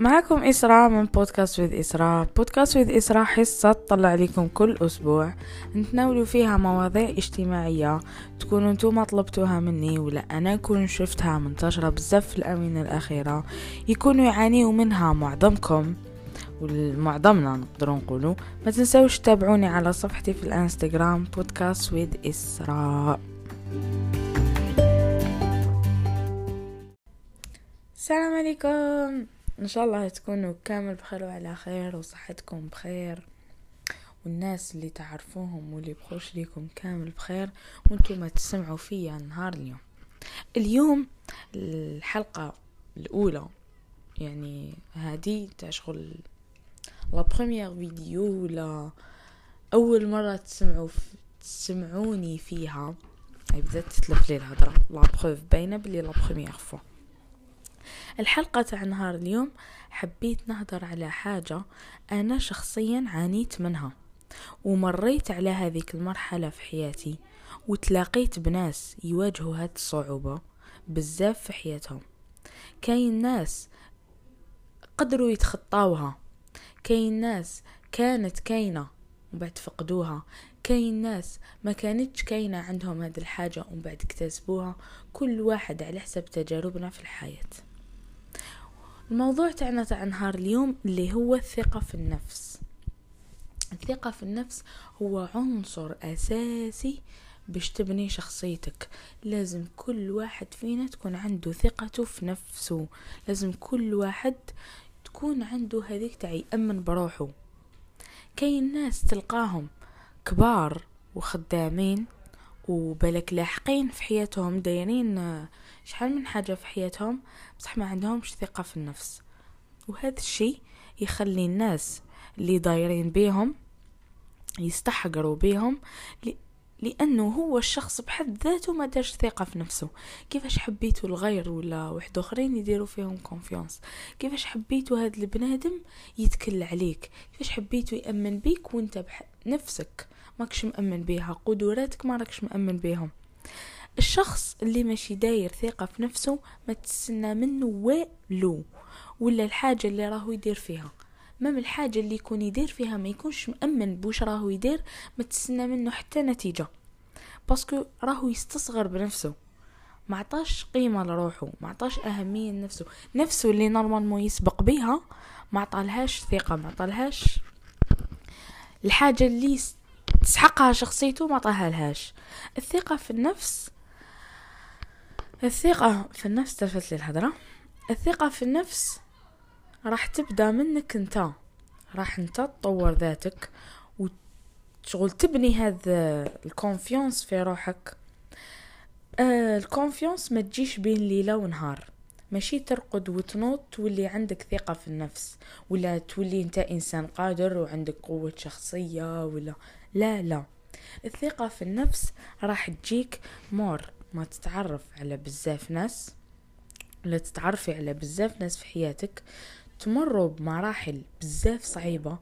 معكم إسراء من بودكاست وذ إسراء. بودكاست وذ إسراء حصة تطلع لكم كل أسبوع. نتناولوا فيها مواضيع اجتماعية تكونوا أنتم طلبتوها مني ولا أنا أكون شفتها منتشرة بزاف في الآونة الأخيرة. يكونوا يعانيوا منها معظمكم ومعظمنا نقدروا نقولوا. ما تنسوش تتابعوني على صفحتي في الإنستغرام بودكاست وذ إسراء. السلام عليكم. إن شاء الله تكونوا كامل بخير وعلى خير وصحتكم بخير والناس اللي تعرفوهم واللي بخوش ليكم كامل بخير وأنتم ما تسمعوا فيا نهار اليوم. اليوم الحلقة الأولى يعني هذه تاع شغل لا بروميير فيديو ولا أول مرة تسمعوا تسمعوني فيها. هاي بدات تتلف لي الهضرة. la preuve باينة بلي la première fois الحلقة تاع نهار اليوم حبيت نهضر على حاجة أنا شخصيا عانيت منها ومريت على هذيك المرحلة في حياتي وتلاقيت بناس يواجهوا هاد الصعوبة بزاف في حياتهم. كاين ناس قدروا يتخطاوها كاين ناس كانت كاينة وبعد فقدوها كاين ناس ما كانتش كاينة عندهم هاد الحاجة ومن بعد اكتسبوها كل واحد على حسب تجاربنا في الحياة. الموضوع تاعنا تاع نهار اليوم اللي هو الثقة في النفس. الثقة في النفس هو عنصر أساسي باش تبني شخصيتك. لازم كل واحد فينا تكون عنده ثقته في نفسه. لازم كل واحد تكون عنده هذيك تاع يأمن بروحه كاين ناس تلقاهم كبار وخدامين وبلك لاحقين في حياتهم دايرين شحال من حاجة في حياتهم بصح ما عندهمش ثقة في النفس. وهذا الشيء يخلي الناس اللي دايرين بيهم يستحقروا بيهم لأنه هو الشخص بحد ذاته ما دارش ثقة في نفسه. كيفاش حبيتوا الغير ولا واحد آخرين يديروا فيهم confiance كيفاش حبيتوا هذا البنادم يتكل عليك؟ كيفاش حبيتوا يأمن بيك وانت بح... نفسك ماكش مأمن بيها قدراتك ما راكش مأمن بيهم؟ الشخص اللي ماشي داير ثقة في نفسه ما تستنى منه والو ولا الحاجة اللي راهو يدير فيها. même الحاجة اللي يكون يدير فيها ما يكونش مأمن بوش راهو يدير ما تستنى منه حتى نتيجة. parce que راهو يستصغر بنفسه. ما عطاش قيمة لروحه ما عطاش أهمية لنفسه. نفسه اللي normalement يسبق بيها ما عطالهاش ثقة ما عطالهاش الحاجة اللي تسحقها شخصيته ما عطاها الثقة في النفس الثقة في النفس تلفت لي الهضرة الثقة في النفس راح تبدأ منك انت. راح انت تطور ذاتك وتشغل تبني هذا ال confiance في روحك. آه ال confiance ما تجيش بين ليلة ونهار. ماشي ترقد وتنوض تولي عندك ثقة في النفس. ولا تولي انت إنسان قادر وعندك قوة شخصية ولا لا لا. الثقة في النفس راح تجيك مور. ما تتعرف على بزاف ناس ولا تتعرفي على بزاف ناس في حياتك تمروا بمراحل بزاف صعيبة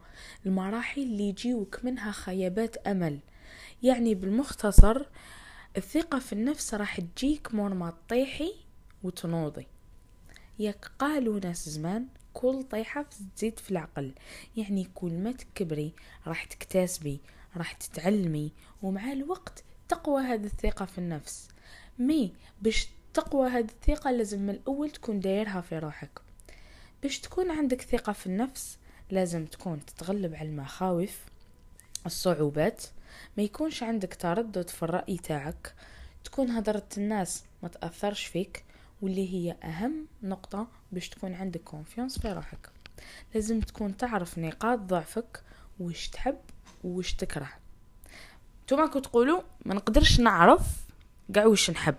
المراحل اللي يجيوك منها خيبات أمل. يعني بالمختصر الثقة في النفس راح تجيك مور ما تطيحي وتنوضي. ياك قالوا ناس زمان كل طيحة تزيد في العقل. يعني كل ما تكبري راح تكتسبي راح تتعلمي ومع الوقت تقوى هذه الثقة في النفس. مي باش تقوى هذه الثقة لازم من الأول تكون دايرها في روحك. باش تكون عندك ثقة في النفس لازم تكون تتغلب على المخاوف الصعوبات. ما يكونش عندك تردد في الرأي تاعك. تكون هدرة الناس ما تأثرش فيك واللي هي أهم نقطة باش تكون عندك كونفيونس في روحك. لازم تكون تعرف نقاط ضعفك وش تحب وش تكره. نتوما كنت تقولوا ما نقدرش نعرف كاع وش نحب.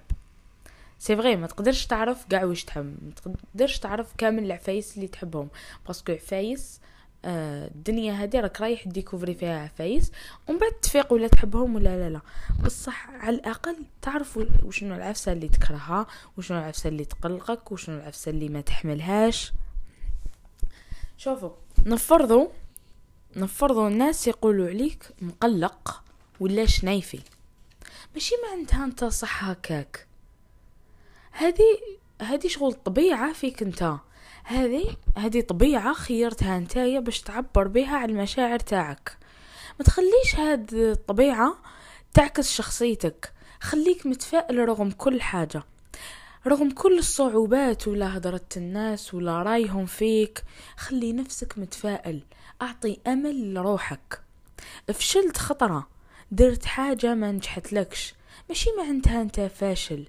c'est vrai ما تقدرش تعرف كاع وش تحب. ما تقدرش تعرف كامل العفايس اللي تحبهم. parce que عفايس آه الدنيا هادي راك رايح découvrir فيها عفايس ومن بعد تفيق ولا تحبهم ولا لا لا. بصح على الأقل تعرف وشنو العفسة اللي تكرهها وشنو العفسة اللي تقلقك وشنو العفسة اللي ما تحملهاش. شوفوا نفرضوا نفرضوا الناس يقولوا عليك مقلق ولا شنايفي. ماشي معناتها انت صح هكاك. هذه هذه شغل طبيعة فيك انت. هذه هذه طبيعة خيرتها نتايا باش تعبر بها على المشاعر تاعك. ما تخليش هاد الطبيعة تعكس شخصيتك. خليك متفائل رغم كل حاجة. رغم كل الصعوبات ولا هدرة الناس ولا رأيهم فيك خلي نفسك متفائل. أعطي أمل لروحك. فشلت خطرة. درت حاجة ما نجحت لكش. ماشي معناتها أنت فاشل.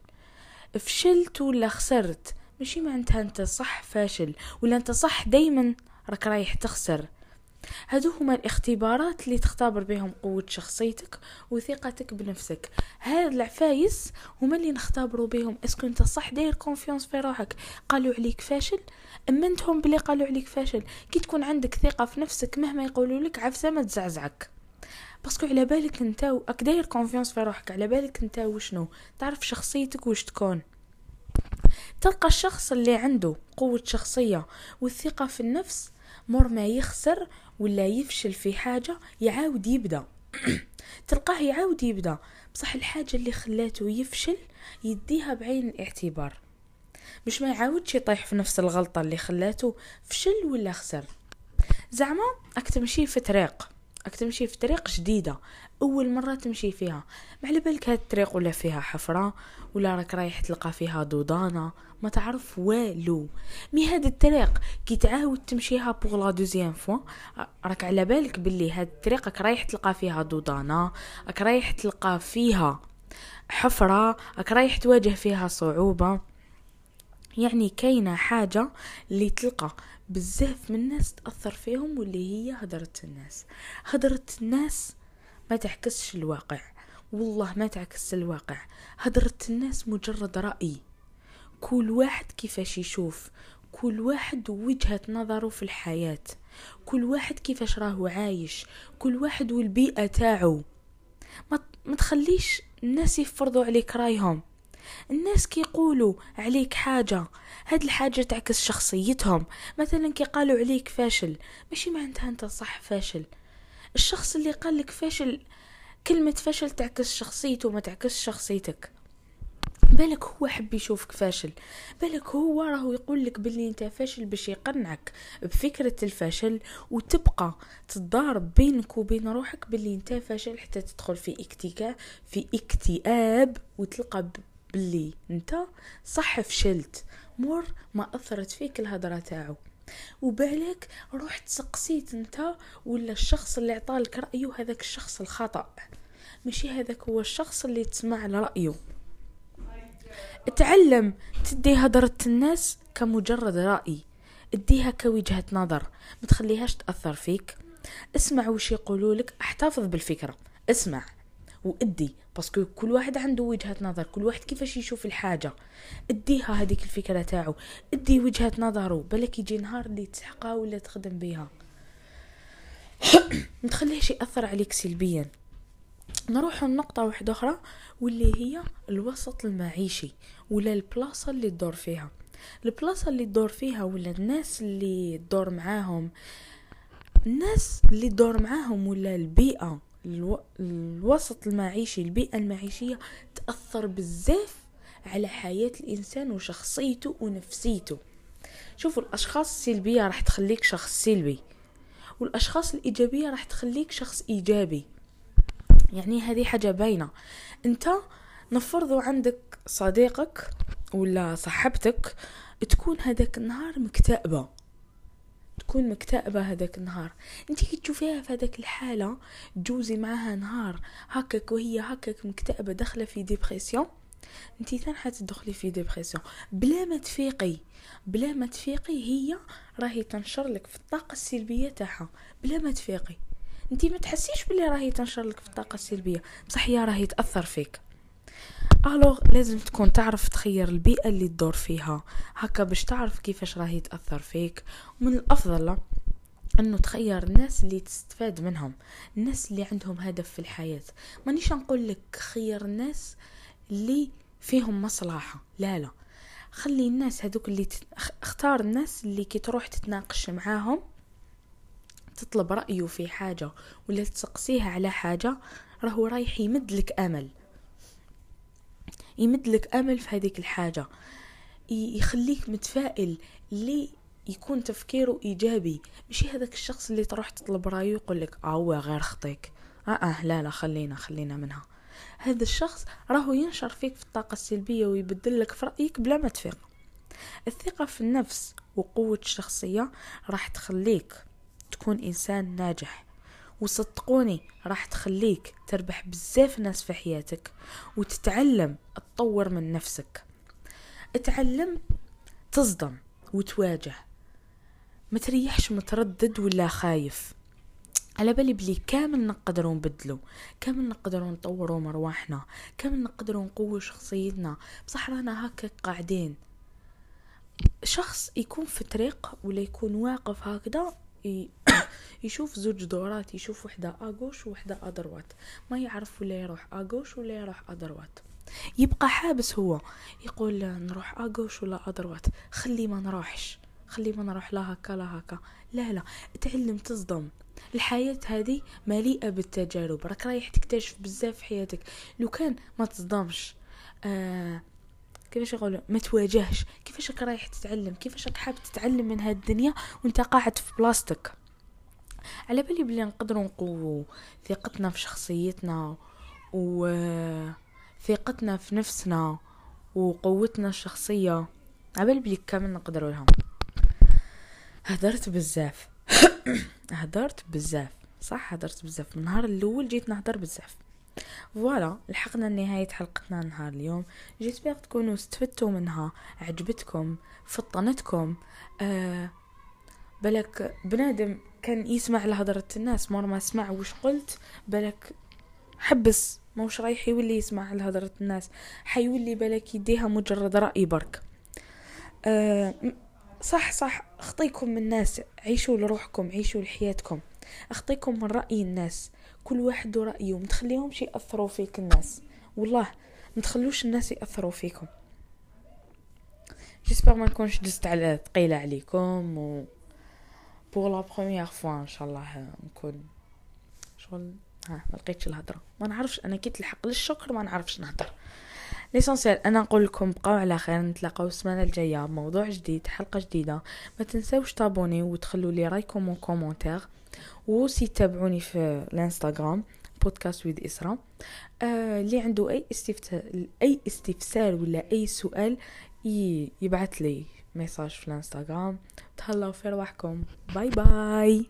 فشلت ولا خسرت؟ ماشي معناتها أنت صح فاشل. ولا أنت صح دايما راك رايح تخسر. هادو هما الاختبارات اللي تختبر بهم قوة شخصيتك وثقتك بنفسك. هاد العفايس هما اللي نختبروا بهم est-ce que أنت صح داير confiance في روحك. قالوا عليك فاشل؟ أمنتهم بلي قالوا عليك فاشل. كي تكون عندك ثقة في نفسك مهما يقولوا لك عفسة ما تزعزعك. parce que على بالك انت راك داير confiance في روحك على بالك انت وشنو؟ تعرف شخصيتك وش تكون. تلقى الشخص اللي عنده قوة شخصية والثقة في النفس مور ما يخسر ولا يفشل في حاجة يعاود يبدأ. تلقاه يعاود يبدأ. بصح الحاجة اللي خلاته يفشل يديها بعين الاعتبار. باش ما يعاودش يطيح في نفس الغلطة اللي خلاته فشل ولا خسر. زعما راك تمشي في طريق. راك تمشي في طريق جديدة أول مرة تمشي فيها. ما على بالك هاد الطريق ولا فيها حفرة ولا راك رايح تلقى فيها دودانة ما تعرف والو. mais هاد الطريق كي تعاود تمشيها pour la deuxième fois راك على بالك باللي هاد الطريق راك رايح تلقى فيها دودانة راك رايح تلقى فيها حفرة راك رايح تواجه فيها صعوبة. يعني كاينة حاجة اللي تلقى. بزاف من الناس تأثر فيهم واللي هي هدرة الناس. هدرة الناس ما تعكسش الواقع. والله ما تعكس الواقع. هدرة الناس مجرد رأي. كل واحد كيفاش يشوف. كل واحد وجهة نظره في الحياة. كل واحد كيفاش راهو عايش. كل واحد والبيئة تاعو. ما تخليش الناس يفرضوا عليك رأيهم. الناس كيقولوا عليك حاجة. هاد الحاجة تعكس شخصيتهم. مثلا كي قالوا عليك فاشل. ماشي معناتها أنت صح فاشل. الشخص اللي قال لك فاشل كلمة فشل تعكس شخصيته ما تعكس شخصيتك. بالك هو حب يشوفك فاشل. بالك هو راهو يقول لك باللي أنت فاشل باش يقنعك بفكرة الفشل وتبقى تضارب بينك وبين روحك باللي أنت فاشل حتى تدخل في اكتئاب في اكتئاب وتلقى باللي انت صح فشلت. مر ما أثرت فيك الهضره تاعو. وبالك رحت سقسيت انت ولا الشخص اللي عطالك رأيه هذاك الشخص الخطأ. ماشي هذاك هو الشخص اللي تسمع لرايه تعلم تدي هضرة الناس كمجرد رأي. اديها كوجهة نظر. ما تخليهاش تأثر فيك. اسمع وش يقولولك. أحتفظ بالفكرة. اسمع. وادي باسكو كل واحد عنده وجهة نظر كل واحد كيفاش يشوف الحاجة. اديها هذيك الفكرة تاعو. ادي وجهة نظره بالك يجي نهار اللي تحقها ولا تخدم بها ما تخليهش يأثر عليك سلبيا. نروح لنقطة واحدة أخرى واللي هي الوسط المعيشي ولا البلاصة اللي تدور فيها. البلاصة اللي تدور فيها ولا الناس اللي تدور معاهم. الناس اللي تدور معاهم ولا البيئة. ألو... الوسط المعيشي البيئة المعيشية تأثر بزاف على حياة الإنسان وشخصيته ونفسيته. شوفوا الأشخاص السلبية راح تخليك شخص سلبي والأشخاص الإيجابية راح تخليك شخص إيجابي. يعني هذه حاجة باينة. أنت نفرضوا عندك صديقك ولا صاحبتك تكون هذاك النهار مكتئبة. تكون مكتئبة هذاك النهار. انت كي تشوفيها في هذاك الحالة تجوزي معاها نهار هكاك وهي هكاك مكتئبة داخلة في dépression انت ثان حتدخلي في dépression بلا ما تفيقي بلا ما تفيقي هي راهي تنشر لك في الطاقة السلبية تاعها. بلا ما تفيقي. انت ما تحسيش بلي راهي تنشر لك في الطاقة السلبية. بصح هي راهي تأثر فيك. alors لازم تكون تعرف تخير البيئة اللي تدور فيها. هكا باش تعرف كيفاش راهي تأثر فيك. ومن الأفضل إنه تخير الناس اللي تستفاد منهم. الناس اللي عندهم هدف في الحياة. مانيش نقول لك خير الناس اللي فيهم مصلحة. لا لا. خلي الناس هذوك اللي ت... اختار الناس اللي كي تروح تتناقش معاهم تطلب رأيه في حاجة ولا تسقسيها على حاجة راهو رايح يمد لك امل يمد لك أمل في هذيك الحاجة. يخليك متفائل لي يكون تفكيره إيجابي. مش هذاك الشخص اللي تروح تطلب رأيه يقول لك هو غير خطيك. آه آه لا لا خلينا خلينا منها. هذا الشخص راهو ينشر فيك في الطاقة السلبية ويبدل لك في رأيك بلا ما تفيق. الثقة في النفس وقوة الشخصية راح تخليك تكون إنسان ناجح. وصدقوني راح تخليك تربح بزاف ناس في حياتك وتتعلم تطور من نفسك. اتعلم تصدم وتواجه. ما تريحش متردد ولا خايف. على بالي بلي كامل نقدروا نبدلو كامل نقدروا نطوروا مرواحنا كامل نقدروا نقوي شخصيتنا. بصح رانا هكا قاعدين. شخص يكون في طريق ولا يكون واقف هكذا يشوف زوج دورات يشوف وحدة اغوش وحدة أدروات. ما يعرف ولا يروح اغوش ولا يروح أدروات. يبقى حابس هو. يقول نروح اغوش ولا أدروات. خلي ما نروحش. خلي ما نروح لا هكا لا هكا. لا لا. تعلم تصدم. الحياة هذه مليئة بالتجارب. راك رايح تكتشف بزاف في حياتك. لو كان ما تصدمش. آه كيفاش يقولوا؟ ما تواجهش. كيفاش راك رايح تتعلم؟ كيفاش راك حاب تتعلم من هاد الدنيا وانت قاعد في بلاصتك؟ على بالي بلي نقدروا نقووا ثقتنا في شخصيتنا و ثقتنا في نفسنا وقوتنا الشخصية على بالي بلي كامل نقدروا لها هدرت بزاف. هدرت بزاف. صح هدرت بزاف. من النهار الأول جيت نهدر بزاف. فوالا لحقنا لنهاية حلقتنا نهار اليوم. جيسبيغ تكونوا استفدتوا منها عجبتكم فطنتكم آه بلك بنادم كان يسمع لهضرة الناس. مر ما سمع وش قلت بلك حبس موش رايح يولي يسمع لهضرة الناس. حيولي بالك يديها مجرد رأي برك. أه صح صح. أخطيكم من الناس. عيشوا لروحكم عيشوا لحياتكم. أخطيكم من رأي الناس. كل واحد ورأيه متخليهمش يأثروا فيك الناس. والله متخلوش الناس يأثروا فيكم. جيسبر ما نكونش دزت على ثقيلة عليكم و pour la première fois ان شاء الله نكون شغل ها ما لقيتش الهضرة. ما نعرفش أنا كي تلحق للشكر ما نعرفش نهضر. l'essentiel أنا نقول لكم بقاو على خير نتلاقاو السمانة الجاية. بموضوع جديد حلقة جديدة. ما تنساوش ت abonner وتخلوا لي رايكم و commentaire aussi تابعوني في الإنستغرام podcast with اسراء آه اللي عنده أي استفسار أي استفسار ولا أي سؤال يبعث لي. message في الانستغرام. تهلاو في رواحكم bye bye.